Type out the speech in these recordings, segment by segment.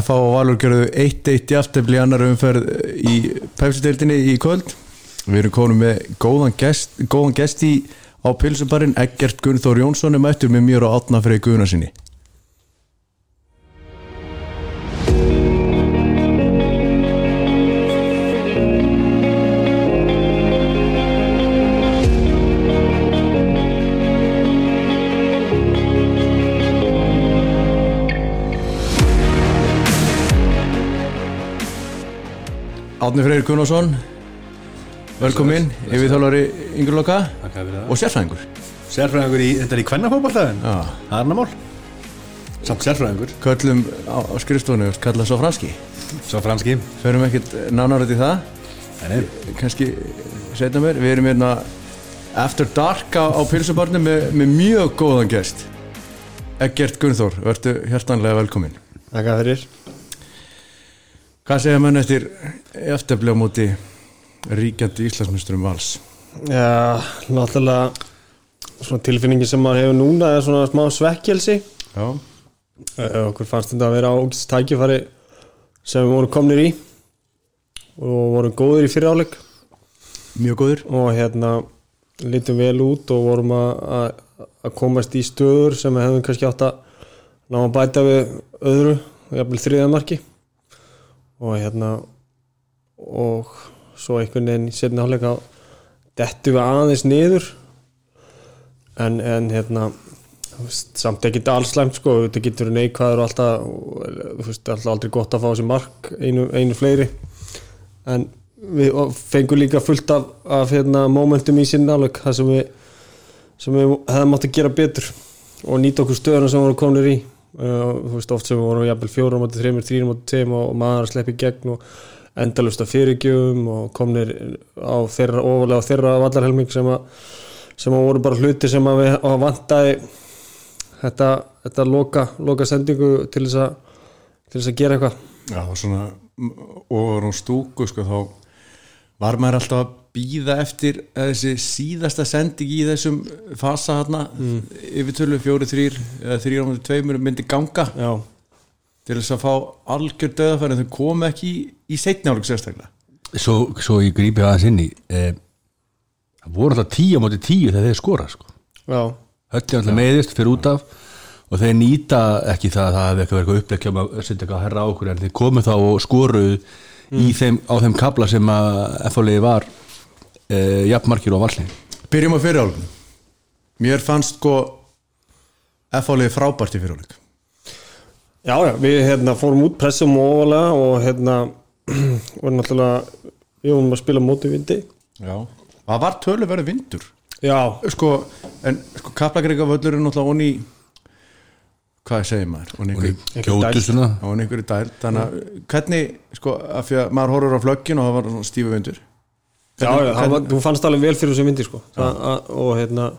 F.A. og Valur gerðu 1-1 í aftefli annar umferð í pepsi-deildinni í kvöld við erum konum með góðan gest, góðan gest í á pilsubarinn Eggert Gunnþór Jónsson er mættur með mér og átna fyrir Guðnarsinni Átni Freyr Gunnarsson velkomin, yfirþjálfari Ingur Loka Takk fyrir það. og sérfræðingur. Sérfræðingur í, þetta er í kvennafókbaltaðin Já. Það er annar mál Samt sérfræðingur, köllum á, á skrifstofunni og kalla svo franski svo franski förum ekkert nánar í það? Kannski setna mér við erum hérna After Dark á, á pilsubarni með, með mjög góðan gest. Eggert Gunnþór, verðu hjartanlega velkomin Takk fyrir Hvað segja menn eftir eftirblja á móti ríkjandi Íslandsmyndurum vals? Já, náttúrulega svona tilfinningi sem maður hefur núna er svona smá svekkjelsi Já, uh, okkur fannst þetta að vera ágæst tækifæri sem við vorum komnir í og vorum góðir í fyriráleik mjög góður og hérna lítum vel út og vorum að, komast í stöður sem við hefum kannski átt að ná að bæta við öðru, jafnvel þriðamarki og hérna og svo einhvern veginn í setni hálfleika dettu við aðeins niður. En, en hérna samt ekki alls slæmt sko, þetta getur neikvæður og alltaf, þú veist, alltaf aldrei gott að fá þessi mark einu, einu fleiri. En við fengum líka fullt af, af hérna, momentum í sinni alveg það sem við, við hefðum átt að gera betur og nýta okkur stöðuna sem við vorum konur í þú veist oft sem við vorum jafnvel fjórum átti þreymur, þrýrum átti tveim og, maður að sleppi gegn og endalust af fyrirgjöfum og komnir á þeirra, ofalega á þeirra vallarhelming sem að sem að voru bara hluti sem að við að vantaði þetta, þetta loka, loka sendingu til þess að til þess að gera eitthvað. Já, og svona og á stúku sko þá var maður alltaf býða eftir að þessi síðasta sending í þessum fasa hérna mm. yfir tölu fjóri þrýr eða þrýr á mútið tveimur myndi ganga Já, til þess að fá algjör döðafæri en þau komu ekki í, í setni áleik sérstaklega. Svo, svo ég grípi aðeins inn í eh, voru alltaf tíu á móti tíu þegar þeir skora sko. já, höllin alltaf meðist fyrir út af og þeir nýta ekki það að það hefði eitthvað verið uppleggjum að setja eitthvað að herra á okkur en þeir komu þá og skoruðu í þeim, á þeim kabla sem að FHL var eh, jafnmarkir og valslegin Byrjum á fyriráleikum Mér fannst sko F-álið frábært í fyriráleik já, já við hérna fórum út pressum ofalega og hérna vorum náttúrulega við vorum að spila móti vindi. Já. Það var töluverið vindur. Já, sko, en sko Kaplagrika völlur er náttúrulega onni hvað segir maður? Onni svona. Onni einhverju dæl þannig að hvernig, sko, af því að maður horfur á flöggin og það var stífu vindur já, já þú fannst alveg vel fyrir þessu vindi sko. Það, að, og hérna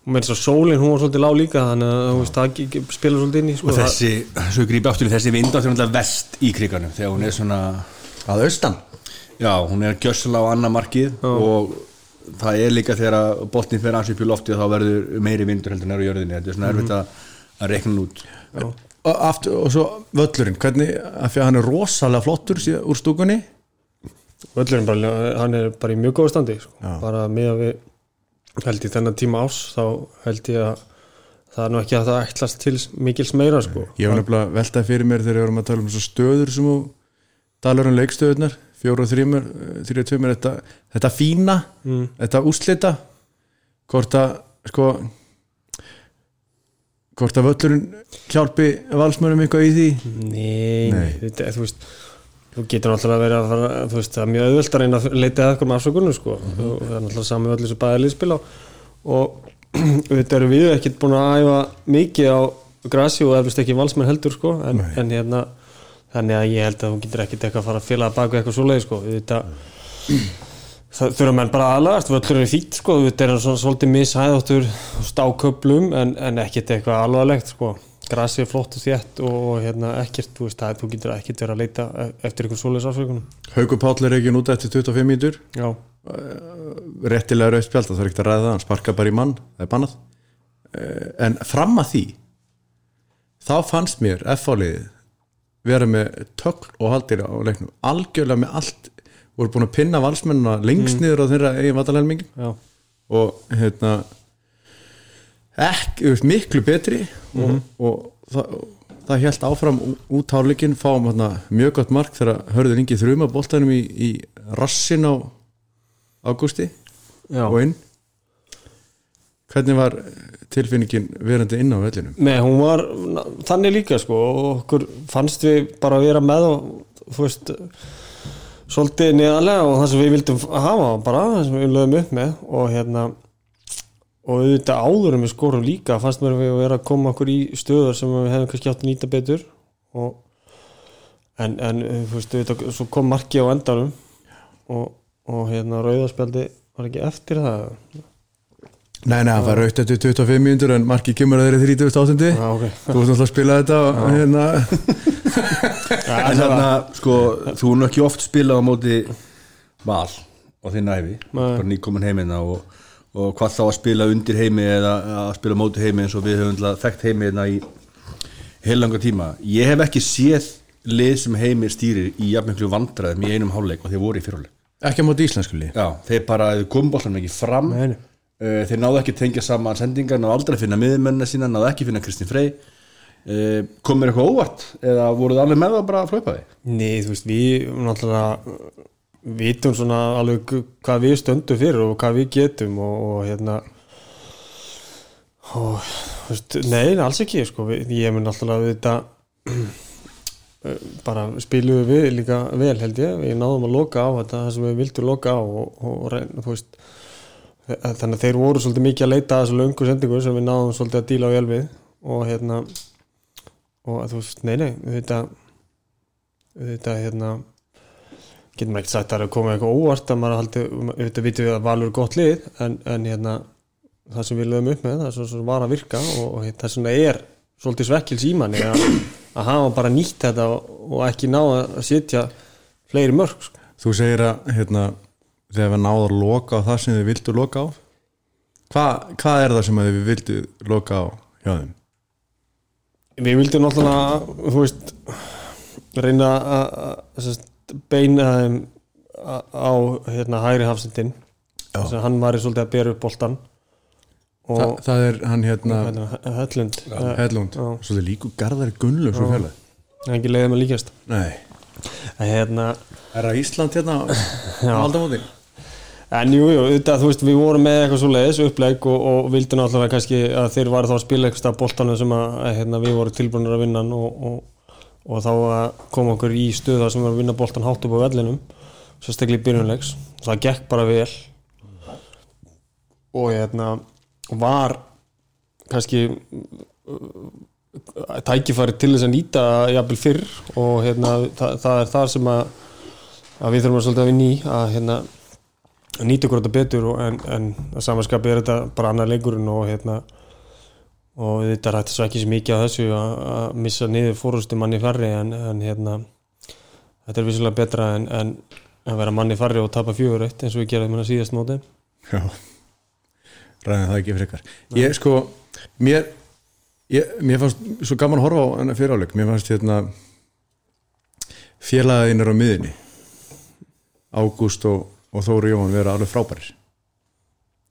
og með þess að sólinn, hún var svolítið lág líka þannig að þú veist, það spilar svolítið inn í sko, og þessi, svo ég grípi aftur í þessi vinda þegar hún er vest í kriganum þegar hún er svona að austan? Já, hún er gjössalega á annar markið og það er líka þegar að botnin fer upp í lofti þá verður meiri vindur heldur en er á jörðinni. Þetta er svona erfitt að, að rekna út. Og, aftur, og svo völlurinn, hvernig af því að hann er rosalega flottur síðan, úr stúkunni völlurinn bara, hann er bara í mjög góða standi sko. bara með að við held ég þennan tíma ás þá held ég að það er nú ekki að það ætlast til mikils meira sko. Ég var nefnilega veltað fyrir mér þegar við erum að tala um svo stöður sem þú talar um leikstöðunar fjóru og þrjumur, þrjur og tvimur þetta, þetta fína, þetta úslita hvort að sko hvort að völlurinn hjálpi valsmörnum eitthvað í því? Nei, Nei. Þetta, þú veist þú getur náttúrulega að vera að fara, þú veist, það er mjög auðvöld að reyna að leita að eitthvað með afsökunum sko. Og það er náttúrulega sami öllu sem bæði liðspil á. Og þetta eru við ekkert búin að æfa mikið á grasi og eflust ekki valsmenn heldur sko. En, en hérna þannig að ég held að þú getur ekkert eitthvað að fara að fela baka eitthvað svoleið sko. Þetta það þurfa menn bara aðlagast völlur er fýtt sko, þetta er svona svolítið mishæðáttur stáköplum en, en ekkert eitthvað alvarlegt sko grasið er flott og þétt og hérna ekkert, þú veist, það, þú getur ekkert verið að leita eftir einhver svoleiðs afsökunum. Haukur Páll er ekki núta eftir 25 mítur Já, réttilega rauðt spjald, það er ekkert að ræða það hann sparka bara í mann, það er bannað. En fram að því þá fannst mér F-áliðið vera með tökl og haldir á leiknum. Algjörlega með allt voru búin að pinna valsmennina lengst niður á þeirra eigin vatalegmingin já, og hérna ekki, miklu betri og, og það, það held áfram út hálfleikin fáum hérna, mjög gott mark þegar hörður yngi þrjuma boltanum í, í rassin á ágústi og inn. Hvernig var tilfinningin verandi inn á vellinum? Nei, hún var þannig líka sko og okkur fannst við bara að vera með og þú veist svolítið neðarlega og það sem við vildum hafa bara, það sem við lögum upp með og hérna og auðvitað áður en við skorum líka fannst mér að við vera að koma okkur í stöðar sem við hefum kannski átt að nýta betur. Og en, en þú veist, auðvitað, svo kom marki á endanum. Og, og hérna rauðarspjaldi var ekki eftir það? Nei, nei, hann var raukt eftir 25 mínútur en marki kemur að þeirri 38. Já, ok. Þú varst náttúrulega að spila þetta og hérna En þarna, sko, þú er nú ekki oft spilað á móti val á þinn æfi, bara nýkomin heimina og, og hvað þá að spila undir heimi eða að spila móti heimi eins og við höfum þekkt heimi hérna í heilanga tíma. Ég hef ekki séð lið sem heimir stýrir í jafnmiklu vandræðum í einum hálfleik og þeir voru í fyrirleik. ekki á móti íslenskuli Já, þeir bara, kom boltanum ekki fram uh, þeir náðu ekki tengja saman sendingar, náðu aldrei að finna miðmennina sína, náðu ekki að finna Kristín Frey uh, komir eitthvað óvart eða voruð alveg með það bara að flaupa því? Nei, þú veist, við náttúrulega vitum svona alveg hvað við stöndum fyrir og hvað við getum og, og hérna og þú veist, nei, alls ekki sko, ég mun náttúrulega við þetta bara spiluðu við líka vel held ég, við náðum að loka á þetta sem við vildum loka á og, og reyna, veist þannig að þeir voru svolítið mikið að leita að þessu löngu sendingu sem við náðum svolítið að díla á við og hérna og þú veist, nei, nei, þetta þetta hérna getur maður ekki sagt að það er að koma eitthvað óvart að maður haldi, þetta vitum við að Valur gott lið en, en hérna það sem við lögum upp með, það er svo var að virka og, og hérna, það svona er svolítið svekkils í manni að, að hafa bara nýtt þetta og, ekki ná að setja fleiri mörg sko. Þú segir að hérna, þegar við náðum að loka á það sem þið vildu loka á Hva, hvað er það sem þið vildu loka á hjá þeim? við vildum náttúrulega þú veist reyna að- að að sem sagt, beina þeim á hérna hægri hafsendin þess að hann var í svolítið að bera upp boltan Þa, það er hann hérna hérna, Hellund. Hedlund, Já. svo þið líku Garðari Gunnlu svo fjöla það er ekki leiðið með en hérna er það Ísland hérna á aldamóti? En jú, jú, þetta, þú veist, við vorum með eitthvað svo leiðis upplegg og, og vildum kannski að þeir varu þá að spila eitthvað boltanum sem að, hérna, við vorum tilbúinir að vinna og, og, og þá að koma okkur í stöða sem var að vinna boltan hátt upp á vellinum sérstaklega í byrjunleiks það gekk bara vel. Og hérna var kannski uh, tækifæri til þess að nýta jafnvel fyrr og hérna, það, það er þar sem að, að við þurfum að svolítið að vinna í að hérna nýta okkur þetta betur og, en, en að samanskapi er þetta bara annar leikurinn og hérna og þetta rætti svo ekki svo mikið á þessu að, að missa niður fórustu manni færri en, en hérna þetta er vissulega betra en, en að vera manni færri og tapa fjögur eitt eins og við geraðum hérna síðast móti. Já, ræðum það ekki frekar. Ég sko, mér ég, mér fannst svo gaman að horfa á hennar fyriráleik, mér fannst hérna félagaðin er á miðinni Ágúst og, og Þóri Jóhann vera alveg frábærir.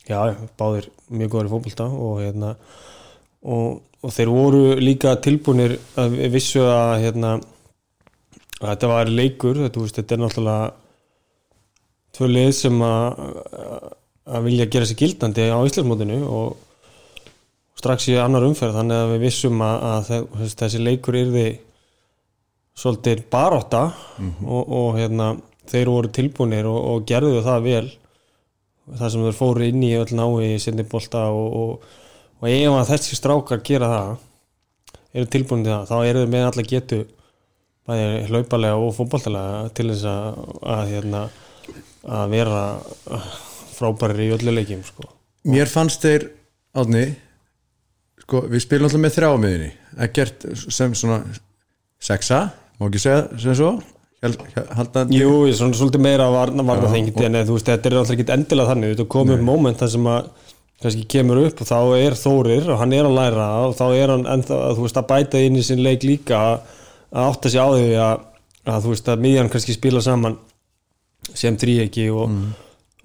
Já, báðir mjög góður í fótbolta og hérna og, og þeir voru líka tilbúinir að vissu að hérna að þetta var leikur, þetta, veist, þetta er náttúrulega tvö lið sem að að vilja gera sér gildandi á Íslandsmótinu og strax í annar umferð. Þannig að við vissum að, að þessi leikur yrði svolítið baróta og, og hérna þeir voru tilbúinir og, og gerðu það vel. Það sem þeir fóru inn í öll nái í sinni bolta og, og, og ef að þessi strákar gera það eru tilbúin til það þá eru þeir með alla getu bæði hlaupalega og fótboltalega til þess að, að, hérna, að vera frábærir í öllu leikjum sko. Mér fannst þeir átni sko, við spilum alltaf með þrjá á miðinni ekkert sem svona sexa, má ekki segja sem svo? Hel- halda Jú, ég svona svolítið meira varna, varna Já, þengi en þú veist, þetta er alltaf ekki endilega þannig. Þetta komið upp moment þar sem að kannski kemur upp og þá er Þórir og hann er að læra og þá er hann ennþá, að, þú veist, að bæta inn í sinn leik líka að átta sig á því að, að þú veist að miðjan kannski spila saman sem þrýegi og,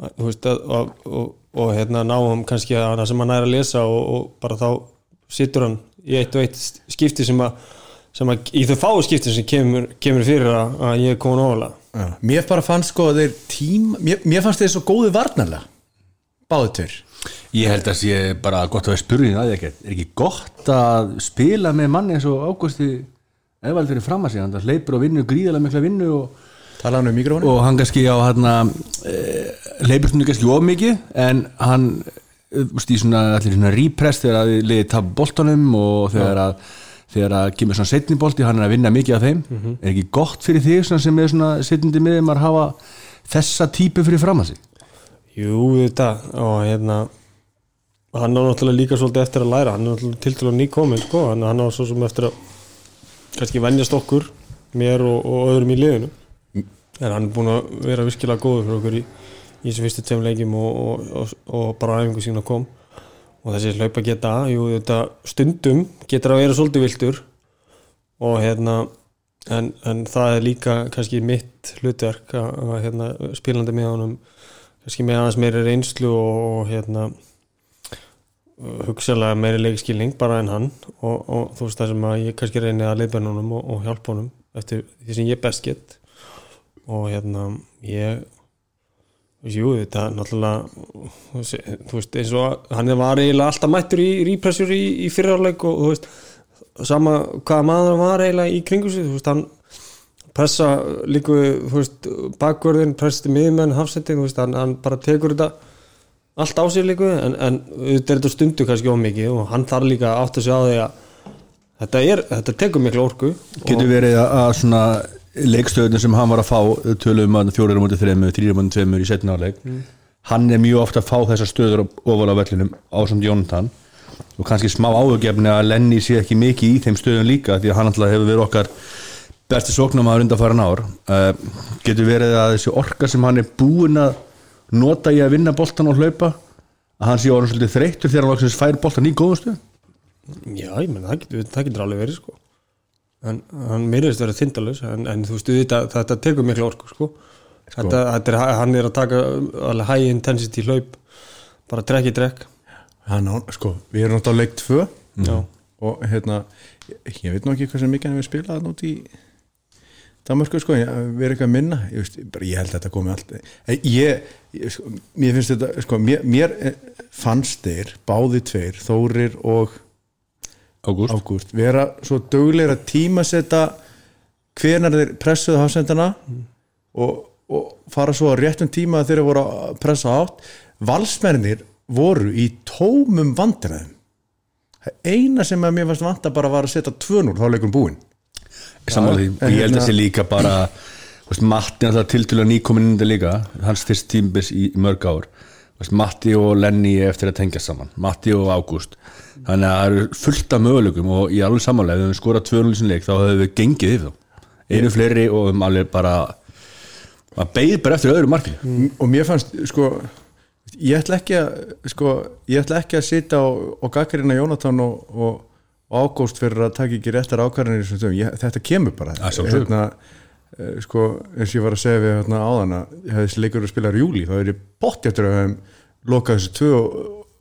þú veist að og, og, og hérna náum kannski að það sem hann er að lesa og, og bara þá situr hann í eitt og eitt skipti sem að, sem að í þau fáu skipti sem kemur, kemur fyrir að, að ég er komin Já. Mér bara fannst sko að þeir tíma mér, mér fannst þeir svo góðu varnarlega Báðu tver Ég held að sé bara gott að vera spurning að því ekki Er ekki gott að spila með manni eins og Ágústi Evald fyrir fram að sig? Hann hleypur og vinnur gríðarlega mikla vinnu og, um og hann kannski á hann e, hleypur svona kannski of mikið en hann e, veist, í svona, svona repress þegar að þið liðið tap boltanum og þegar að þegar að kemur svona setni bolti hann er að vinna mikið af þeim. Er ekki gott fyrir þig sem er svona setnindi miðum að hafa þessa típu fyrir fram að sig Jú, þetta og hérna hann á náttúrulega líka svolítið eftir að læra. Hann er náttúrulega til til að nýkomin sko. hann, hann á svo sem eftir að kannski venjast okkur, mér og, og öðrum í liðinu. En hann er búin að vera virkilega góður fyrir okkur í, í þessu fyrstu tveim leikjum og, og, og, bara æfingu sína kom. Og þessi hlaupa geta, jú þetta stundum getur að vera svolítið viltur og hérna en, en það er líka kannski mitt hlutverk að, að hérna, spilandi með honum kannski með aðeins meiri reynslu og, og hérna hugsalega meiri leikskilning bara en hann og, og þú veist það sem að ég kannski reyni að leiðbenna honum og, og hjálpa honum eftir því sem ég best get. Og hérna ég jú þetta er náttúrulega þú veist eins og hann var eiginlega alltaf mættur í rípressur í, í fyrirháleik og þú veist sama hvaða maður var eiginlega í kringu sig þú veist hann pressa líku bakvörðin presti miðmenn hafsetti hann, hann bara tekur þetta allt á sig líku en, en þetta er þetta stundu kannski ómikið og hann þarf líka átt að segja á því að þetta, er, þetta tekur miklu orku Getur verið að, svona leikstöðunum sem hann var að fá tölum að fjórir mútið þreymur, þrýrir mútið tveimur í setna áleik hann er mjög ofta að fá þessar stöður ofal á vellinum á samt Jónatan. Og kannski smá áhugjefni að Lenny sé ekki mikið í þeim stöðum líka því að hann alltaf hefur verið okkar besti sóknum að undan farin ár. Uh, getur verið að þessi orka sem hann er búin að nota í að vinna boltan og hlaupa að hann sé orðin svolítið þreyttur þegar hann loksins fær boltan í góðum stöð Já, ég menn, það getur, það getur alveg verið sko. En hann meirist verið þindalus en, en þú veist, þetta, þetta tekur miklu orku sko, Þetta, þetta er, hann er að taka alveg high intensity hlaup bara trekk í trekk Hann sko, við erum náttúrulega leik 2 Já, og hérna ég, veit nú ekki hvað sem hann við spilað hann út í Danmarku sko, erum eitthvað að minna ég, veist, bara, ég held að þetta komi allt Eh, ég, ég sko, mér finnst þetta sko, mér, mér eh, fannst þeir báði tveir, Þórir og Ágúst. Ágúst vera svo duglegir að tímasetta hvenar þeir pressuðu hafsendana og, og fara svo á réttum tíma þegar þeir voru að pressa átt valsmennir voru í tómum vandræðum. Það eina sem að mér fannst vanta bara var að setja 2-0 þá leikum búinn Sammála því, ég held að hérna- þessi líka bara Matti alltaf tiltölu nýkomin inn í þetta líka, hans fyrst tímbis í, í mörg ár. Matti og Lenny eftir að tengja saman, Matti og Ágúst. Þannig að það eru fullt af möguleikum og er alveg sammála, ef við höfum skorað 2-0 í sinni leik þá höfum við gengið yfir þá. Einu fleiri og um alveg bara maður beigð bara eftir öðru marki. Og mér fannst sko ég ætla ekki að sko, ég ætla ekki að sitja og, og gaggarina Jónatan og, og, og Ágúst fyrir að taka ekki réttar ákvarðanir. Ég- þetta kemur bara. Hérna, eh, sko, eins og ég var að segja við hérna, áðan að ég þessi leikur að spila í júli þá er ég bótt eftir að hefum lokað þessu 2 og,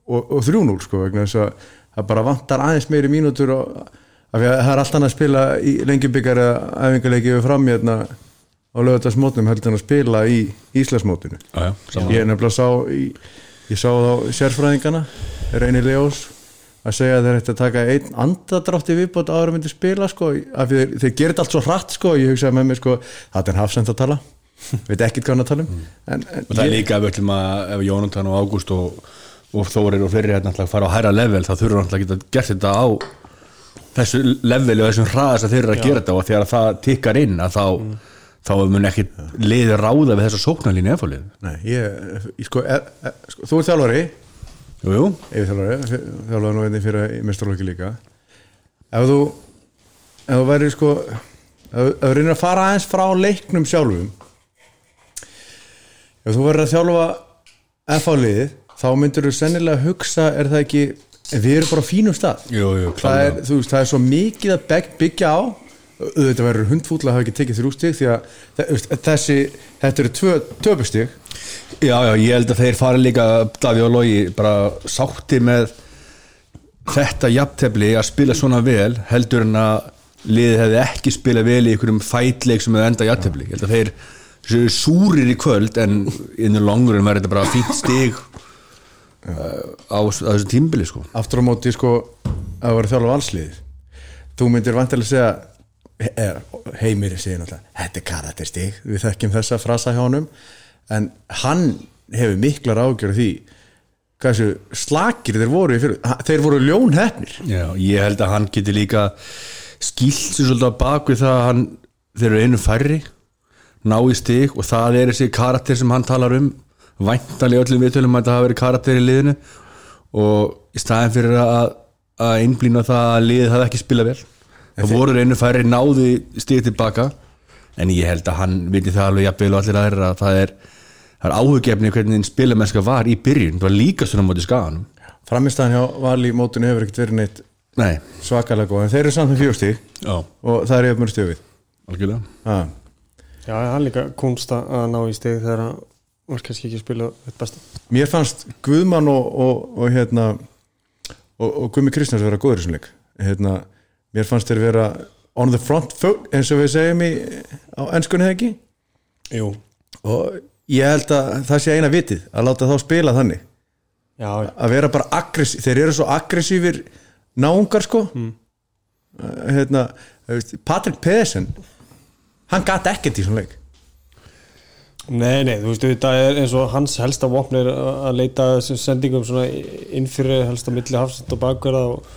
og, og 3-0 sko, vegna þess að það bara vantar aðeins meiri mínútur og af því að það er allt annað að spila í lengjubikar eða æfingarleiki við fram hérna á lögðarsmótnum heldur en að spila í já, ég nefnilega sá í, ég sá þá sérfræðingana Reyni Leós að segja að þeir ætti að taka einn andadrátt í viðbót áður en myndi spila sko, af því þeir, þeir gerir þetta allt svo hratt sko, ég hugsaði með mér sko, þetta er hafsend að tala. Veit ekkert hvað hann að tala um. En, en og það er líka að við ætlum að ef Jónatan og Ágúst og, og Þórir og fleiri hérna ætla að fara á hæra level þá við alltaf að geta gert þetta á þessu leveli og þessum hraðast að þeir eru að gera þetta. Og þegar það tikkar inn að þá, þá mun ekki liði ráða við þessa sóknarlínu efallið nei, ég, ég sko, e, e, sko þú er þjálfari Jú, jú, yfir þjálfari, þjálfari nú einnig fyrir mestarlóki líka. Ef þú ef þú væri sko ef, þú reynir að fara aðeins frá leiknum sjálfum ef þú verður að þjálfa F-áliðið þá myndir þú sennilega hugsa er það ekki, við erum bara á fínum stað. Jú, jú það er, þú veist, það er svo mikið að byggja á auðvitað verður hundfúll að hafa ekki tekið þrjú stig því að þessi, þetta eru tvö töpustig Já, já, ég held að þeir fara líka Daví og Logi bara sátti með þetta jafntefli að spila svona vel heldur en að liðið hefði ekki spilað vel í einhverjum fætleik sem hefði enda jafntefli. Ég held að þeir séu súrir í kvöld en innur longur en verður þetta bara fínt stig uh, á, á þessum tímbili sko. Aftur á móti sko að vera þjálfa valsliðið. Þú myndir vantilega segja heimir segir náttúrulega þetta er karakterstig, við þekkjum þessa frasa hjá honum. En hann hefur miklar ágjörð því hversu slakir þeir voru fyrir, þeir voru ljónhefnir Já, ég held að hann geti líka skilt sér svolítið á bak við það að hann, þeir eru einu færri ná í stig og það er þessi karakter sem hann talar um. Væntanlega öllum viðtölum að þetta hafa verið karakter í liðinu og í staðin fyrir að, að einblýna það að liðið hafi ekki spilað vel það voru einu færri náði stig tilbaka en ég held að hann viti það alveg jafnvel og allir aðrir að það er, það er áhuggefni hvernig spilamennska var í byrjun. Það var líka svona móti skaganum. Framistæðan hjá Vali í mótinu hefur ekkert verið neitt Nei, svakalega góð en þeir eru samt með fjórstig já, og það er ég að mjög stjófið algjörlega. Ah. Já, hann líka kunst að að ná í steg þegar hann var kannski ekki að spila þetta besta. Mér fannst Guðmann og, og, og hérna og, og Guðmi Kristjáns vera góður í þessum leik. Hérna, mér fannst þeir vera on the front foot eins og við segjum í, á ennskunni þegar ekki? Jú. Og ég held að það sé eina vitið að láta þá spila þannig. Já, að vera bara aggressív, þeir eru svo aggressífir náungar sko. Mm. hérna, Patrik Pedersen hann gat ekkert í svona leik. Nei, nei, þú veist, þetta er eins og hans helsta vopn er að leita sendingum svona inn fyrir helsta milli hafsend og bakverða og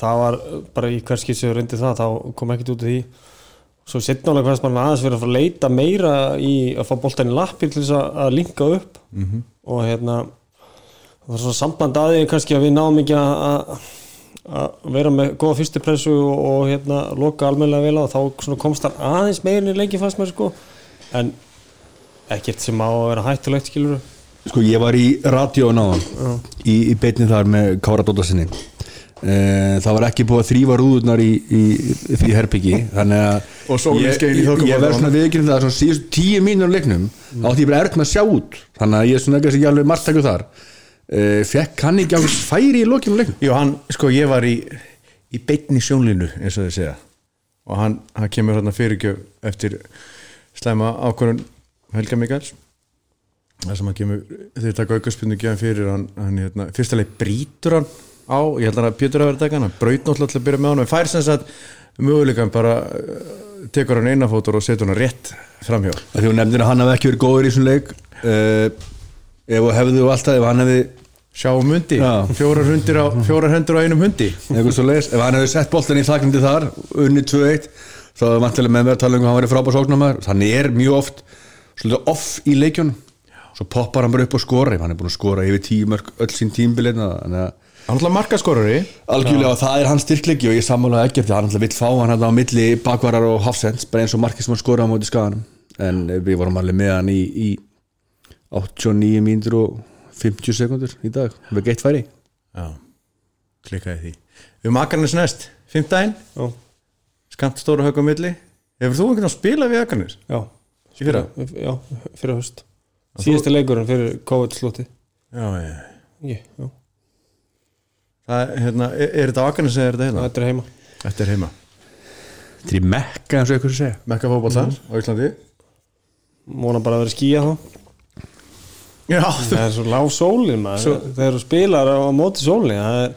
það var bara í hverski sem reyndi það, þá kom ekkert út af því. Svo setnálega hvernig mann aðeins verið að fara að leita meira í að fá boltan í lappir til þess að, að linka upp. -hmm. og hérna það var svona samband aðeins kannski að við náum ekki að, að vera með góða fyrstupressu og, og hérna loka almennilega vel á þá svona komst hann aðeins meirin í leiki fannst mér sko. En ekkert sem á að vera hættulegt skilur Sko ég var í radíó náðan í, í beinni þar með Kára Dóttarsinni það var ekki búið að þrýfa rúðurnar í, í, í því herbyggi þannig að ég, ég, ég verð svona. viðkynna það að tíu mínur leiknum mm. átti ég bara með að sjá út þannig að ég er svona ekki alveg margtæku þar. E, fekk hann ekki á færi í lokinu leiknum? Jú, hann, sko, ég var í í beinni sjónlínu, eins og þið segja. Og hann, hann kemur hérna fyrirgjöf eftir slæma ákvörun Helga Mikals það sem hann kemur, þeir taka aukarspunni hérna, á, ég held að Pétur að vera taka hann, braut náttúrulega til að byrja með hann en fær sem sagt möguleikan bara uh, tekur hann einafótur og setur hann rétt framhjá. Því að hann hafi ekki verið góður í þessum leik e, ef og hefðu og alltaf ef hann hefði sjá um hundi, fjórar, hundir á, fjórar hendur á einum hundi. Ef hann hefði sett boltan í þakkandi þar unni 2-1 þá hefði vantilega með mér að tala um hann verið frábær sóknarmæður þannig er mjög oft svolítið off í leikjunum. Svo poppar hann bara upp og skora hann er búin að skora yfir tíu mörg öll sín tímbilina þannig að hann ætla markaskorari. Algjörlega og það er hans styrklegi og ég sammála ekki eftir hann alltaf vill fá hann hérna á milli bakvarar og hafsends bara eins og markið sem hann skora á móti skaganum. En við vorum alveg með hann í, í 89 mínútur og 50 sekundur í dag við geitt færi. Já, klikkaði því. Við makarnis næst, fimmtæðin Já, Skamt stóra högg á milli. Hefur þú einhvern veginn að spila við Akarnis? já. Í fyrra? Já, fyrir höst Síðasti leikurinn fyrir COVID slúti Já, já, já, Það hérna, er, er þetta á Akarnis eða er þetta hérna? þetta er heima. Þetta er heima. Þetta er mekka eins og eitthvað segja. Mekka fótboll þar á Íslandi. Móna bara að vera skýja þá. Já, Það er svo lág sólin maður. Þegar þú spilar á, á móti sólin. Það er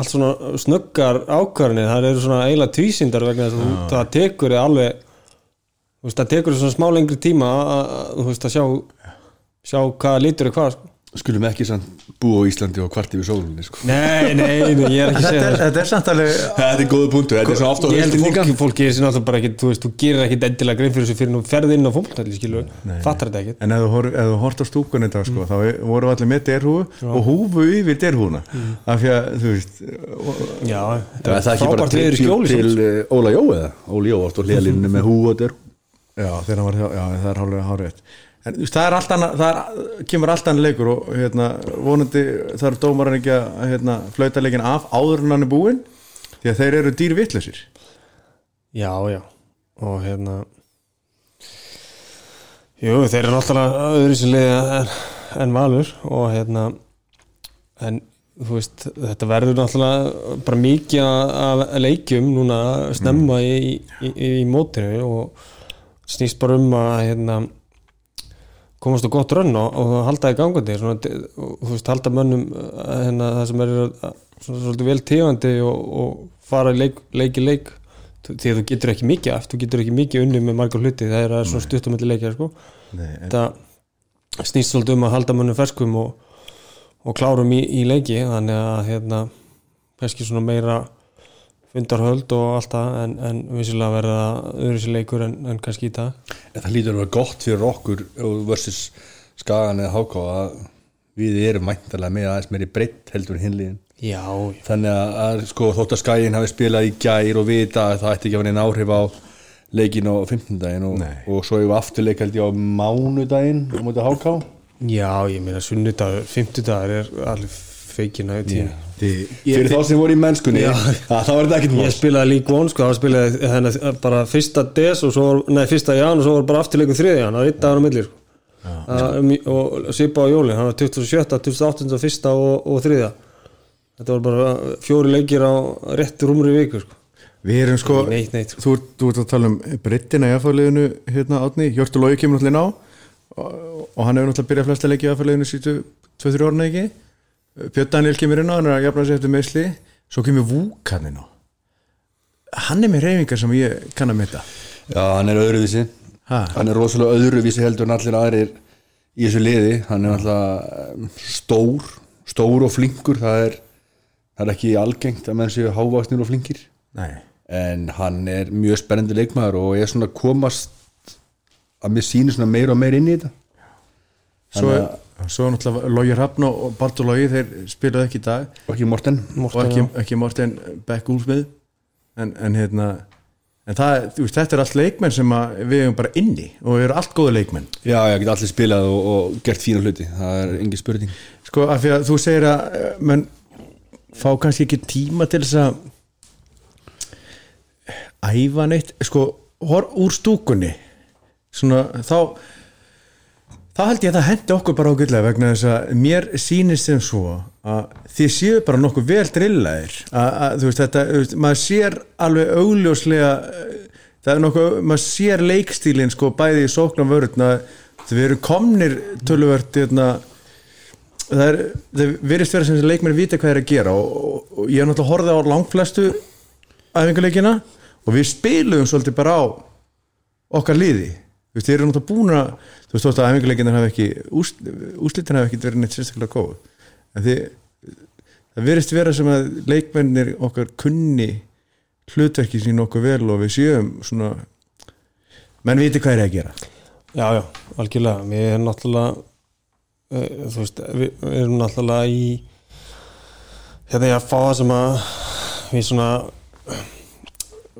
allt svona snöggar ákvarðinir Það eru svona eiginlega tvísindar vegna þess að þú- það tekur þig alveg þú veist, það tekur þig svona smá lengri tíma að, að, þú veist, að sjá sjá hvað lítur er hvað sko. Skulum ekki samt búa á Íslandi og kvart yfir sólunni sko. Nei, nei, nei, ég er ekki að þetta segja er, það þetta er samt alveg Þetta er góða punktu, þetta er svo ofta á Ég held að líka fólk, fólk gerir sér náttúrulega bara ekki þú veist, þú gerir ekki endilega grein fyrir þessu fyrir nú ferð inn á fólktalli, skilur, fattar þetta ekki En ef þú, hor, ef þú hort á stúkun þetta sko, þá er- voru allir með derhúfu og húfu yfir derhúfuna. Af því að, þú veist Já, Það er ekki bara til, Óla Jó eða? Óli Jó átt og hliðalínu En þú veist, það er allt annað, það er, kemur allt annað leikur og hérna, vonandi þarf dómarinn ekki að hérna, flauta leikin af áður en hann er búinn því að þeir eru dýr vitlausir. Já, já. Og hérna Jú, þeir eru náttúrulega öðru sér liða en, en valur og hérna en þú veist, þetta verður náttúrulega bara mikið af leikjum núna snemma í, í, í, í mótinu og snýst bara um að hérna komast á gott rönn og, og halda í gangandi svona, og þú veist, halda mönnum uh, hérna, það sem er uh, svona, svolítið vel tegandi og, og fara leik, leik í leik því að þú getur ekki mikið aft, þú getur ekki mikið unni með margar hluti, það er svona stuttumöldi leikja sko. Nei, en, það snýst svolítið um að halda mönnum ferskum og, og klárum í, í leiki þannig að hérna kannski svona meira fundarhöld og allt það en, en vissilega verða öðru sér leikur en, en kannski í dag. En það lítur að vera gott fyrir okkur og versus skagan eða háká að við erum mæntalega með aðeins meiri breytt heldur hinliðin Já, já, þannig að, að sko, þótt að skagin hafi spilað í gær og vita að það ætti ekki að vera einn áhrif á leikin á 15 daginn og, og svo hefur afturleik held ég á mánudaginn á móti háká já, ég meina sunnudagur, fimmtudagur er alveg feikin að tíma. þið, fyrir þá sem voru í mennskunni Já. að, þá var þetta ekkert Ég mál spilaði lík von sko, það spilaði henni bara fyrsta des og svo nei, fyrsta jan og svo var bara afturleikum þriði jan, það var eitt dagur á milli sko. Það- og svipa á jólin, hann var 27, 28, 1. og, og þriða þetta var bara fjóri leikir á rétt rúmri viku sko. við erum sko neitt, neitt sko. þú, ert- þú ert að tala um brittina í aðfæðleginu hérna átni, Hjörtur Lógi kemur náttúrulega inn á og, og hann hefur náttúrulega byrjað flesta leiki í aðfæðleginu sítu 2-3 orðina ekki Björn Daniel kemur inn á, hann er að jafna sig eftir meðsli svo kemur Vúk hann inn á. Hann er með reyfingar sem ég kann að metta já, hann er öðruvísi. Ha? hann er rosalega öðruvísi heldur en allir aðrir í þessu liði. Hann er alltaf stór stór og flinkur. Það er, það er ekki algengt að menn séu hávaksnir og flinkir. Nei. en hann er mjög spennandi leikmaður og ég er svona komast að mér sýnir svona meira og meira inn í þetta. Svo, Þannig svo náttúrulega Lógi Hrafn og Baldur Lógi þeir spilaðu ekki í dag. Og ekki Morten. Og ekki, ekki Morten Beck Úlsmið en, en hérna en það, þú veist, þetta er allt leikmenn sem að við erum bara inni og við erum allt góða leikmenn. Já, ég get allir spilað og, og gert fína hluti. Það er engin spurning. Sko af því að þú segir að eh, menn fá kannski ekki tíma til þess að æfa neitt. Sko hor, úr stúkunni svona þá þá held ég að það hendi okkur bara ágætlega vegna þess að mér sýnist sem svo að þið séu bara nokkuð vel drillaðir. Að, að þú veist þetta, veist, maður sér alveg augljóslega það er nokkuð, maður sér leikstílin sko bæði í sóknum vörðna við erum komnir töluvert hérna það það virðist vera sem þessi leikmenn vita hvað er að gera og, og, og ég er náttúrulega horfið á langflestu æfinguleikina og við spilum svolítið bara á okkar liði þú veist, þeir eru náttúrulega búin að þú veist, þú veist að æfinguleikinar hafa ekki úslitin hafa ekki verið neitt sérstaklega góð. En þið það virðist vera sem að leikmennir okkar kunni hlutverki sín okkur vel og við séum svona menn viti hvað er að gera. Já, já, algjörlega. Við erum náttúrulega uh, þú veist, við erum náttúrulega í hérna ég að fá það sem að við svona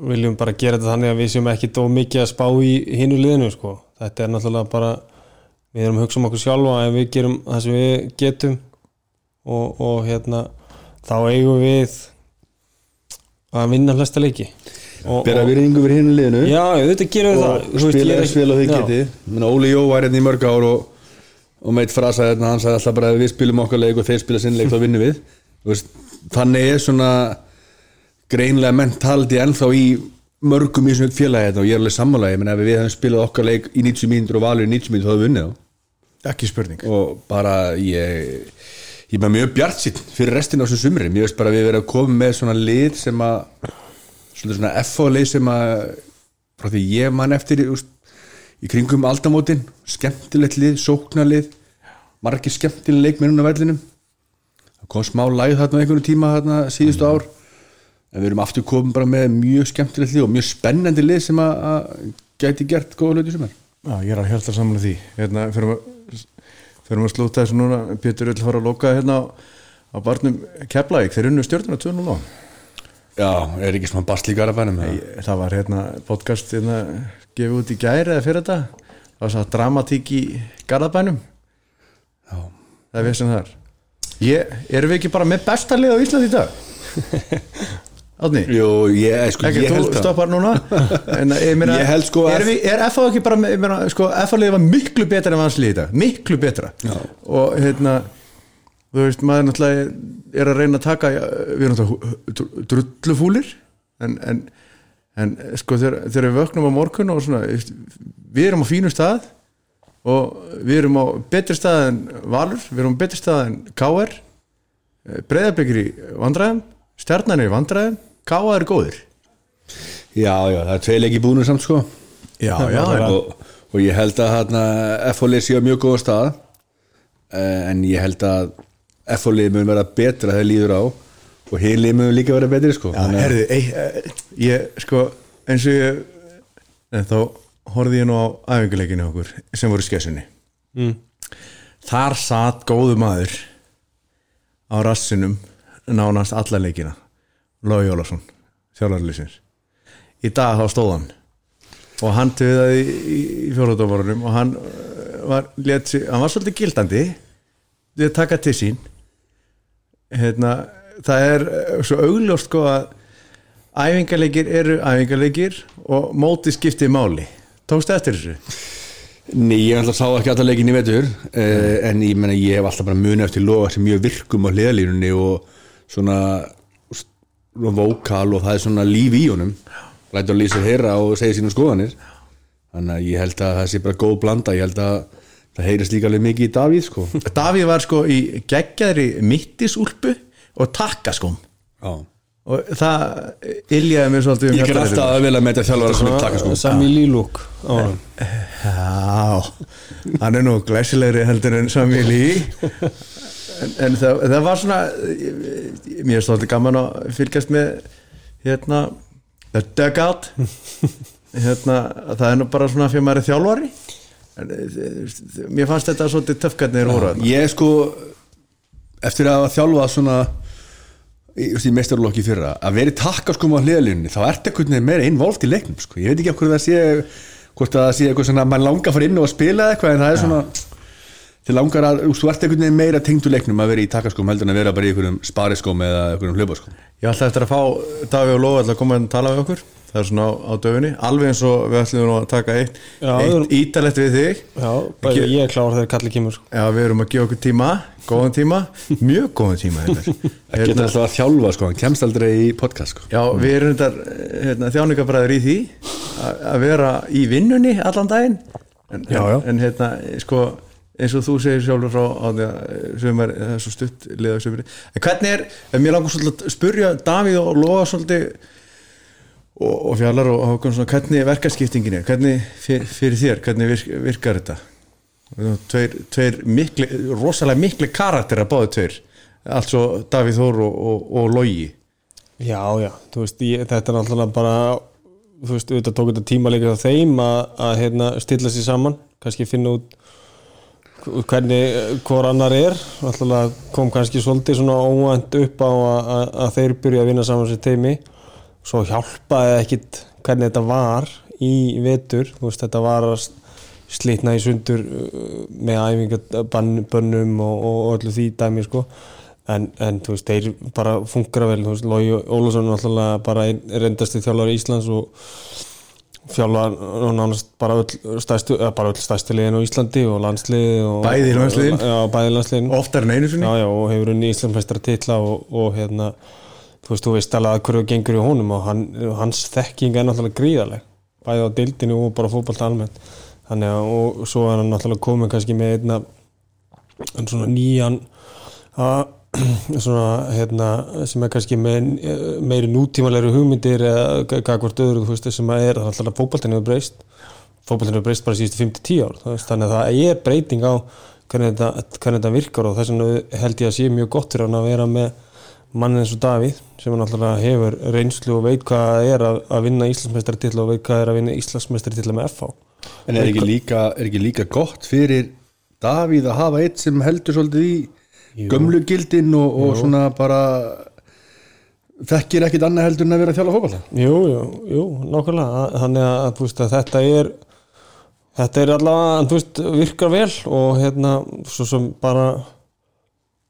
viljum bara gera þetta þannig að við séum ekki dó mikið að spá í hinu liðinu sko. þetta er náttúrulega bara við erum að hugsa um okkur sjálfa en við gerum það sem við getum og, og hérna þá eigum við að vinna flesta leiki. Bera virðingu fyrir hinu liðinu. Já, þetta gerum við það. Og spila eins vel og þið geti Óli Jó var hérna í mörg ár og, og meitt frasa hérna, hann sagði alltaf bara við spilum okkar leik og þeir spila sinn leik þá vinnum við. Veist, þannig er svona greinlega mentaldi ennþá í mörgum í svona félagi og ég er alveg sammála, ég menna ef við hefum spilað okkar leik í 90 mínútur og valur í 90 mínútur þá hefum við vunnið þá. Ekki spurning. Og bara ég ég er bara mjög bjart sitt fyrir restin á þessum sumri. Mér veist bara við verðum að koma með svona lið sem að svona, svona FH lið sem að frá því ég man eftir úst, í kringum aldamótin skemmtilegt lið, sóknarlið margir skemmtileg leikmennun á vellinum. Það kom smá læð þarna einhvern tíma þarna síðustu ár en við erum aftur komið bara með mjög skemmtilegt lið og mjög spennandi lið sem að, að gæti gert góða hluti sem er Já, ég er að hjálta saman því. Hérna, fyrir að, að slúta þessu núna. Pétur vil fara að loka hérna á, á barnum Keflavík, þeir unnu stjórnuna 2-0 á. Já, er ekki svona basl í garabænum Ég- það var hérna podcast hérna, gefið út í gæri eða fyrir þetta það var svo dramatík í Garðabænum. Já. það er við sem það er ég, erum við ekki bara með besta lið á Íslandi í dag Átni, Jú, ég, sko, ekki, ég þú held það. stoppar núna? En ég meina, Ég held sko að- er FH ekki bara, ég meina, sko FH liði var miklu betra en vanslið í dag, miklu betra. Já. og hérna þú veist, maður náttúrulega er að reyna að taka, við erum náttúrulega drullufúlir en, en, en sko þegar, þegar við vöknum á morgun og svona, við erum á fínu stað og við erum á betri stað en Valur, við erum á betri stað en KR breyðarbyggur í vandræðum stjarnan er í vandræðum KR er góður Já, já, það er tvei leiki búinu samt sko. Já, já, og, og ég held að hérna, F-fólið sé á mjög góða stað eh, en ég held að F-fólið mun vera betra þegar líður á og heilið mun líka vera betri sko. Já, herði, ei, eh, ég sko eins og ég en þá horfði ég nú á æfinguleikinu okkur sem voru skessunni. Mm. þar satt góðu maður á rassinum nánast alla leikina Lói Jólasson, þjálfarlýsins í dag þá stóð hann og hann töðaði í, í fjólaðdófarunum og hann eh, var, sig, hann var svolítið gildandi. Við að taka til sín. Hérna, það er eh, svo augljóst sko að æfingarleikir eru æfingarleikir og móti skiptið máli. Tókstu eftir þessu? Nei, ég alltaf sá ekki alla leikin í vetur uh, en ég menna ég hef alltaf bara muni eftir loga sem mjög virkum á hliðalínunni og svona, svona vókal og það er svona líf í honum. Lætur að lýsa heyra og segja sínum skoðanir. Þannig að ég held að það sé bara góð blanda. Ég held að það heyrist líka alveg mikið í Davíð sko. Davíð var sko í geggjaðri mittisúlpu og takkaskóm. Já. og það iljaði mér svolítið um Ég ger alltaf að vilja með þetta þjálfara sem taka sko Sami Lílúk Já, hann er nú glæsilegri heldur en Sami Lí en, en það, það var svona mér er svolítið gaman að fylgjast með hérna The Dugout hérna, það er nú bara svona fyrir maður þjálfari en, eh, mér fannst þetta svolítið töfkarnir úr þarna. Ég sko eftir að hafa þjálfað svona í, meistarlokki fyrra að vera í takkaskóm á hliðalínunni þá ert ekkert meira innvolft í leiknum sko. ég veit ekki hverju það sé hvort að það sé eitthvað svona mann langar að fara inn og að spila eitthvað en það er svona til langar að þú ert ekkert meira tengdu leiknum að vera í takkaskóm heldur en að vera bara í einhverjum spariskóm eða einhverjum hlaupaskóm Ég ætla eftir að fá Davíð og Lóa að koma að tala við okkur það er svona á, á döfunni, alveg eins og við ætlum nú að taka eitt, Já, eitt við- ítalett við þig Já, bæði ég er klár þegar kalli kemur sko. Já, við erum að gefa okkur tíma, góðan tíma mjög góðan tíma hérna. það getur alltaf að þjálfa sko, hann kemst aldrei í podcast sko. Já, við erum þetta hérna, þjáningabræður í því að að vera í vinnunni allan daginn en, Já, já. en hérna, sko eins og þú segir sjálfur frá á því að sömur, það er svo stutt liða sömur en hvernig er, ef mér langar svolítið að spurja Davíð og Lóa svolítið og, og fjallar og Hákon hvernig verkaskiptingin er, hvernig fyrir, fyrir þér, hvernig virk, virkar þetta? Tveir, tveir mikli, rosalega mikli karakter að báðu tveir. Allt svo Davíð Þór og, og, og Lógi Já, já, veist, ég, þetta er náttúrulega bara þú veist, auðvitað tók þetta tíma líka á þeim að, að hérna, stilla sér saman kannski finna út hvernig hvor annar er? Náttúrulega kom kannski svolítið svona óvænt upp á að, að, þeir byrja að vinna saman sér teimi svo hjálpaði ekkit hvernig þetta var í vetur, veist, þetta var slitna í sundur uh, með æfingabönnum og, og öllu því dæmi sko. En, en veist, þeir bara funkar vel, Lói Ólafsson er náttúrulega bara reyndasti þjálfari Íslands og þjálfa nánast bara öll stærstu, eða bara öll stærstu liðin á Íslandi og landsliði og, Bæði landsliðin? Já, bæði landsliðin oftar en einu sinni? Já, já, og hefur unni Íslandsmeistara titla og, og hérna, þú veist, þú veist alveg að hverju gengur í honum og hann, hans þekking er náttúrulega gríðaleg bæði á dildinu og bara fótballt almennt. Þannig að, og svo er hann náttúrulega komið kannski með einna en svona nýjan að svona, hérna, sem er kannski með meiri nútímalegri hugmyndir eða gagvart öðru, veist, sem að er alltaf fótballtinu hefur breyst. Fótballtinu hefur breyst bara síðustu 5-10 ár, veist, þannig að það er breyting á hvernig þetta, hvernig þetta virkar og þess vegna held ég að sé mjög gott fyrir hann að vera með mann eins og Davíð sem alltaf hefur reynslu og veit hvað það er að, að vinna Íslandsmeistartitla og veit hvað það er að vinna Íslandsmeistartitla með FH en er ekki, líka, er ekki líka gott fyrir Davíð að hafa eitt sem heldur svolítið í Jú. gömlu gildin og, og svona bara þekkir ekkit annað heldur en að vera þjála fókbalta Jú, jú, jú, nákvæmlega. Þannig að, veist, að þetta er þetta er allavega, þú veist, virkar vel og hérna, svo sem bara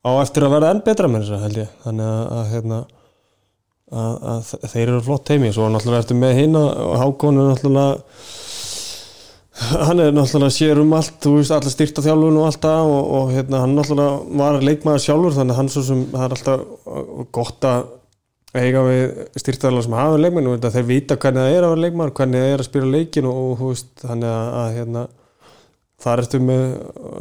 á eftir að vera enn betra með þess að held ég, þannig að, að hérna að, að þeir eru flott teimi svo náttúrulega ertu með hinn og Hákon er náttúrulega hann er náttúrulega sér um allt þú veist, allir styrta þjálfun og allt það og, og hérna, hann náttúrulega var leikmaður sjálfur þannig að hann svo sem, það er alltaf uh, gott að eiga við styrtaðalega sem hafa leikmenn og þeir vita hvernig það er að vera leikmaður, hvernig það er að spila leikin og, og veist, þannig að, að hérna, þar ertu með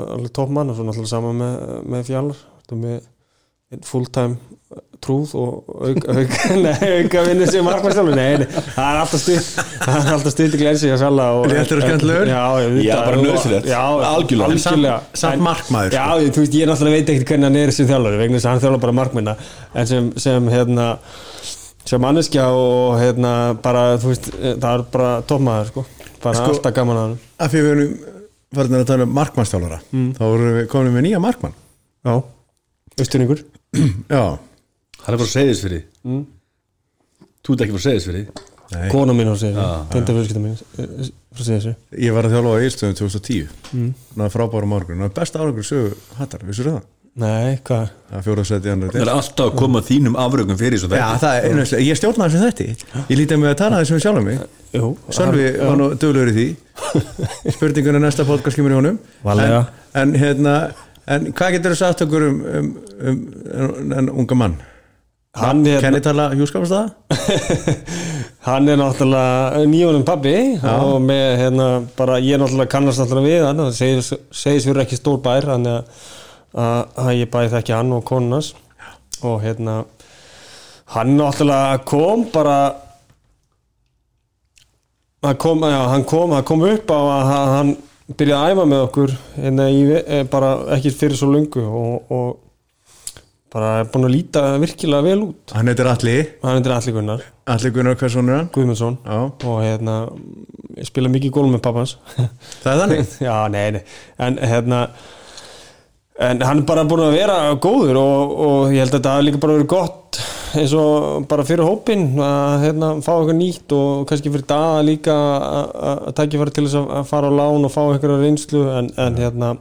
alveg topp mann og svo náttúrulega sama með, með fjallar, ertu með fulltime trúð og auka, vinnu sem markmannstjálfur, nei, nei, það er alltaf stuð það er alltaf stuð til glensi að sjálfa Léttur og skemmtilegur? Já, Já, bara. Já, Algjörlega. Samt- samt markmaður, Já, sko. þú veist, ég náttúrulega veit ekkert hvernig hann er sem þjálfari, vegna þess að hann þjálfur bara markminna en sem, sem hérna sem manneskja og hérna bara, þú veist, það er bara toppmaður, sko, bara Sko- alltaf gaman að hann. Af því við erum farin að tala um markmannstjálfara þá vorum við nýja markmann. Já, Hann er frá Seyðisfyrði mm. Þú ert ekki frá Seyðisfyrði nei, Kona mín á mín eh, ég var að þjálfa á Eilstöðum 2010 mm. það er frábæra morgun, það er besta árangur sögu hattar, vissur það? Nei, hvað? Það er er alltaf að koma þínum afrögum fyrir Já, það er einhverslega, ég stjórnaði þessu þetta Ég lítið með að tala þessum sjálf mig. Jú, Sölvi var nú duglegur í því. Spurningun er næsta podcast kemur í honum. Varlega. en, en hérna En hvað getur þú sagt okkur um, um, um, um en unga mann? Hann er, Kennitala hjúskapastæða? hann er náttúrulega nýjónum pabbi og með hérna bara ég er náttúrulega kannast náttúrulega við hann og segis, segis fyrir ekki stór bær þannig að, að, ég bæði þekki hann og konunas og hérna hann náttúrulega kom bara hann kom, já, hann kom, hann kom upp á að hann- hann byrjaði að æfa með okkur hérna í, eh, bara ekki fyrir svo lungu og, og bara búin að líta virkilega vel út. Hann heitir Alli hann er allir Gunnar. Alli Gunnar Hversson er hann? Guðmundsson. Já, og hérna ég spila mikið gólum með pappans. Það er þannig? Já, nei, nei, en hérna en hann er bara búin að vera góður og, og ég held að þetta hafi líka bara verið gott eins og bara fyrir hópin að hérna, fá eitthvað nýtt og kannski fyrir daga líka að- að tækifæri til þess að fara á lán og fá eitthvað reynslu. En, en hérna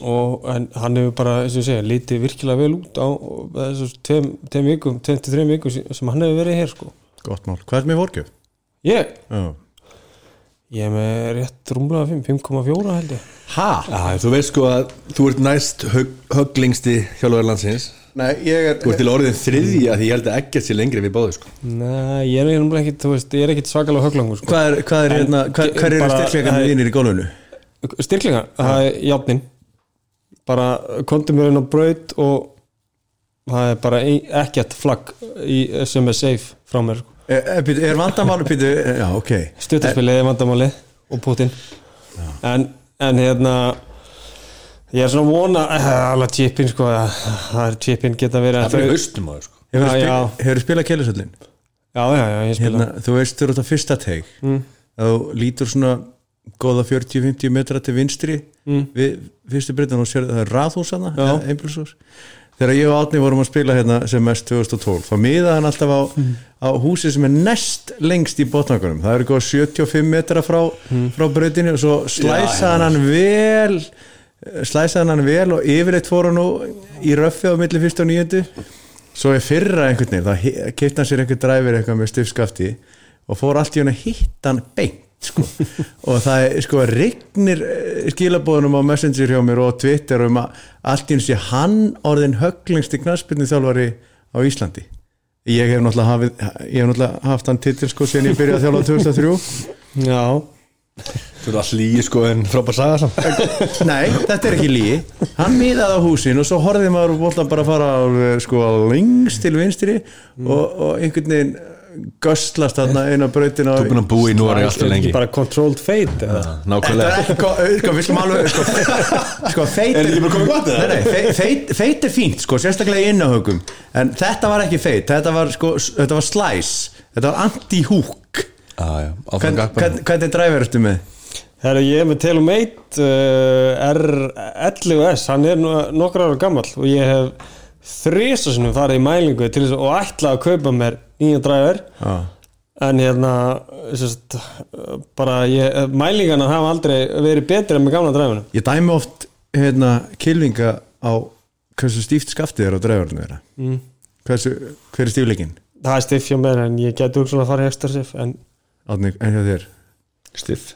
og hann hefur bara, eins og ég segja, lítið virkilega vel út á þessu tveim, tveim vikum, tveim til þreim vikum sem hann hefur verið hér sko. Gott mál, hvað er með vorgjöf? ég, Já. Ég er með rétt rúmlega 5, 5,4 held ég. Ha? Já, þú veist sko að þú ert næst hög, höglingsti hjálfur landsins. Nei, ég er Þú ert til orðin þriði að því ég held að ekkert sé lengri við báðu sko. Nei, ég er rúmlega ekkit, þú veist, ég er ekkit svakalega höglangur sko. Hvað er, hvað er, En- hérna, hvað, hvað eru bara- er- þínir í gólfinu? Styrklinga, það er játnin bara kontum mér inn á braut og það er bara ekkert flagg í, sem er safe frá mér sko. Er, er, býtu, er vandamálu, býtu, já, ok Stuttarspilið er vandamálið og Putin en, en hérna ég er svona að vona eh, alveg chipin sko, það er chipin geta verið Það fyrir haustum á þau sko Hefur Já, spil, já. hefur spilað keilusöllin? Já, já, já, ég spila Hérna, þú veist, þú eru þetta fyrsta teig mm. þú lítur svona góða 40-50 metra til vinstri mm. við fyrstu breytan og sér það er Já. einbilshús þegar ég og Átni vorum að spila hérna sem mest 2012, þá miðaði hann alltaf á, á húsi sem er næst lengst í botnangunum, það eru góð 75 metra frá, frá breytinu og svo slæsaði hann vel slæsaði hann vel og yfirleitt fór hann nú í röffi á milli fyrst og nýjöndu svo er fyrra einhvern veginn þá keitt hann sér einhver dræfir eitthvað með stifskafti og fór allt í hann að hitta hann beint sko. og það er sko rignir skilabóðunum á Messenger hjá mér og Twitter um að allt í hann sé hann orðin höglingsti knaspinni þjálfari á Íslandi. Ég hef náttúrulega, hafið, ég hef náttúrulega haft hann titil sko sen ég byrjaði að þjálfa 2003 Já, Þú ert all lígi sko en frábær saga samt. Nei, þetta er ekki lígi Hann miðaði á húsin og svo horfði maður bara að fara á, sko, lengst til vinstri og, og einhvern veginn göstlast þarna eina brautina Þú búin að búa í Nóri alltaf ekki lengi. Bara controlled fate eða? Þetta Nákvæmlega. Er ekki, sko, sko, alveg sko, sko feit Er þetta ekki bara komið gott, eða? Nei, nei, fe- feit, feit er fínt, sko, sérstaklega í innahögum en þetta var ekki feit, þetta var sko, þetta var slice, þetta var anti-hook. Hvern, hvernig dræfur ertu með? Herra, ég er með Telumate uh, R11S, hann er nú- nokkra ára gammal og ég hef þrisa sinum farið í mælingu til þess að og ætla að kaupa mér nýja dræfur Já, en hérna sérst, bara ég, mælingana hafa aldrei verið betri en með gamla dræfunum ég dæmi oft hérna kilvinga á hversu stíft skaftið er á þeirra. Mm. Hversu, hver er stífleikin? það er stiff hjá mér en ég geti hugsun að fara í ekstra stiff en Átni, en hjá þér? Stiff.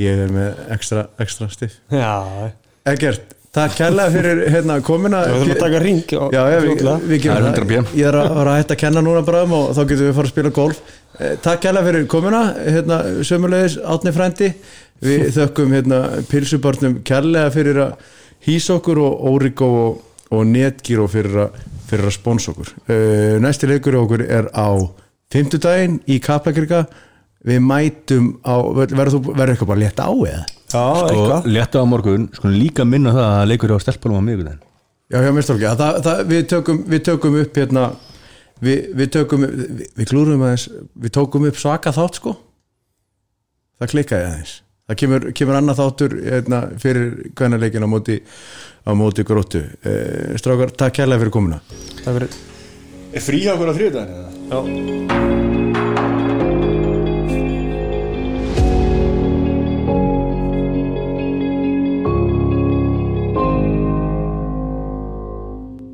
Ég er með ekstra, ekstra stíf já, Egert, takk kærlega fyrir hérna komuna. Við þurfum að taka ring Já, já, við, við gerum Það er 100 það Ég er að, að hætta að kenna núna bráðum og þá getum við fara að spila golf. Eh, Takk kærlega fyrir komuna hérna, sömulegis Átni frændi. Við þökkum hérna, pilsubarnum kærlega fyrir að hýsa okkur og Origo og, og Netgyro fyrir að, fyrir að spóns okkur. Uh, Næsti leikur okkur er á fimmtudaginn í Kaplakrika Við mætum á, verður þú verður eitthvað bara létt á eða? já, eitthvað. létta á morgun sko líka minna það að leikur á stelpunum á miðvikudaginn. Já, já, mér það, það, við, tökum, við tökum upp hérna við, við tökum, við, við klúrum aðeins við tókum upp svaka þátt sko. Það klikkaði aðeins. Það kemur, kemur annað þáttur hérna, fyrir kvennaleikin á móti á móti gróttu. Eh, strákar, takk kærlega fyrir komuna. Það verður Er frí á á þriðdaginn? já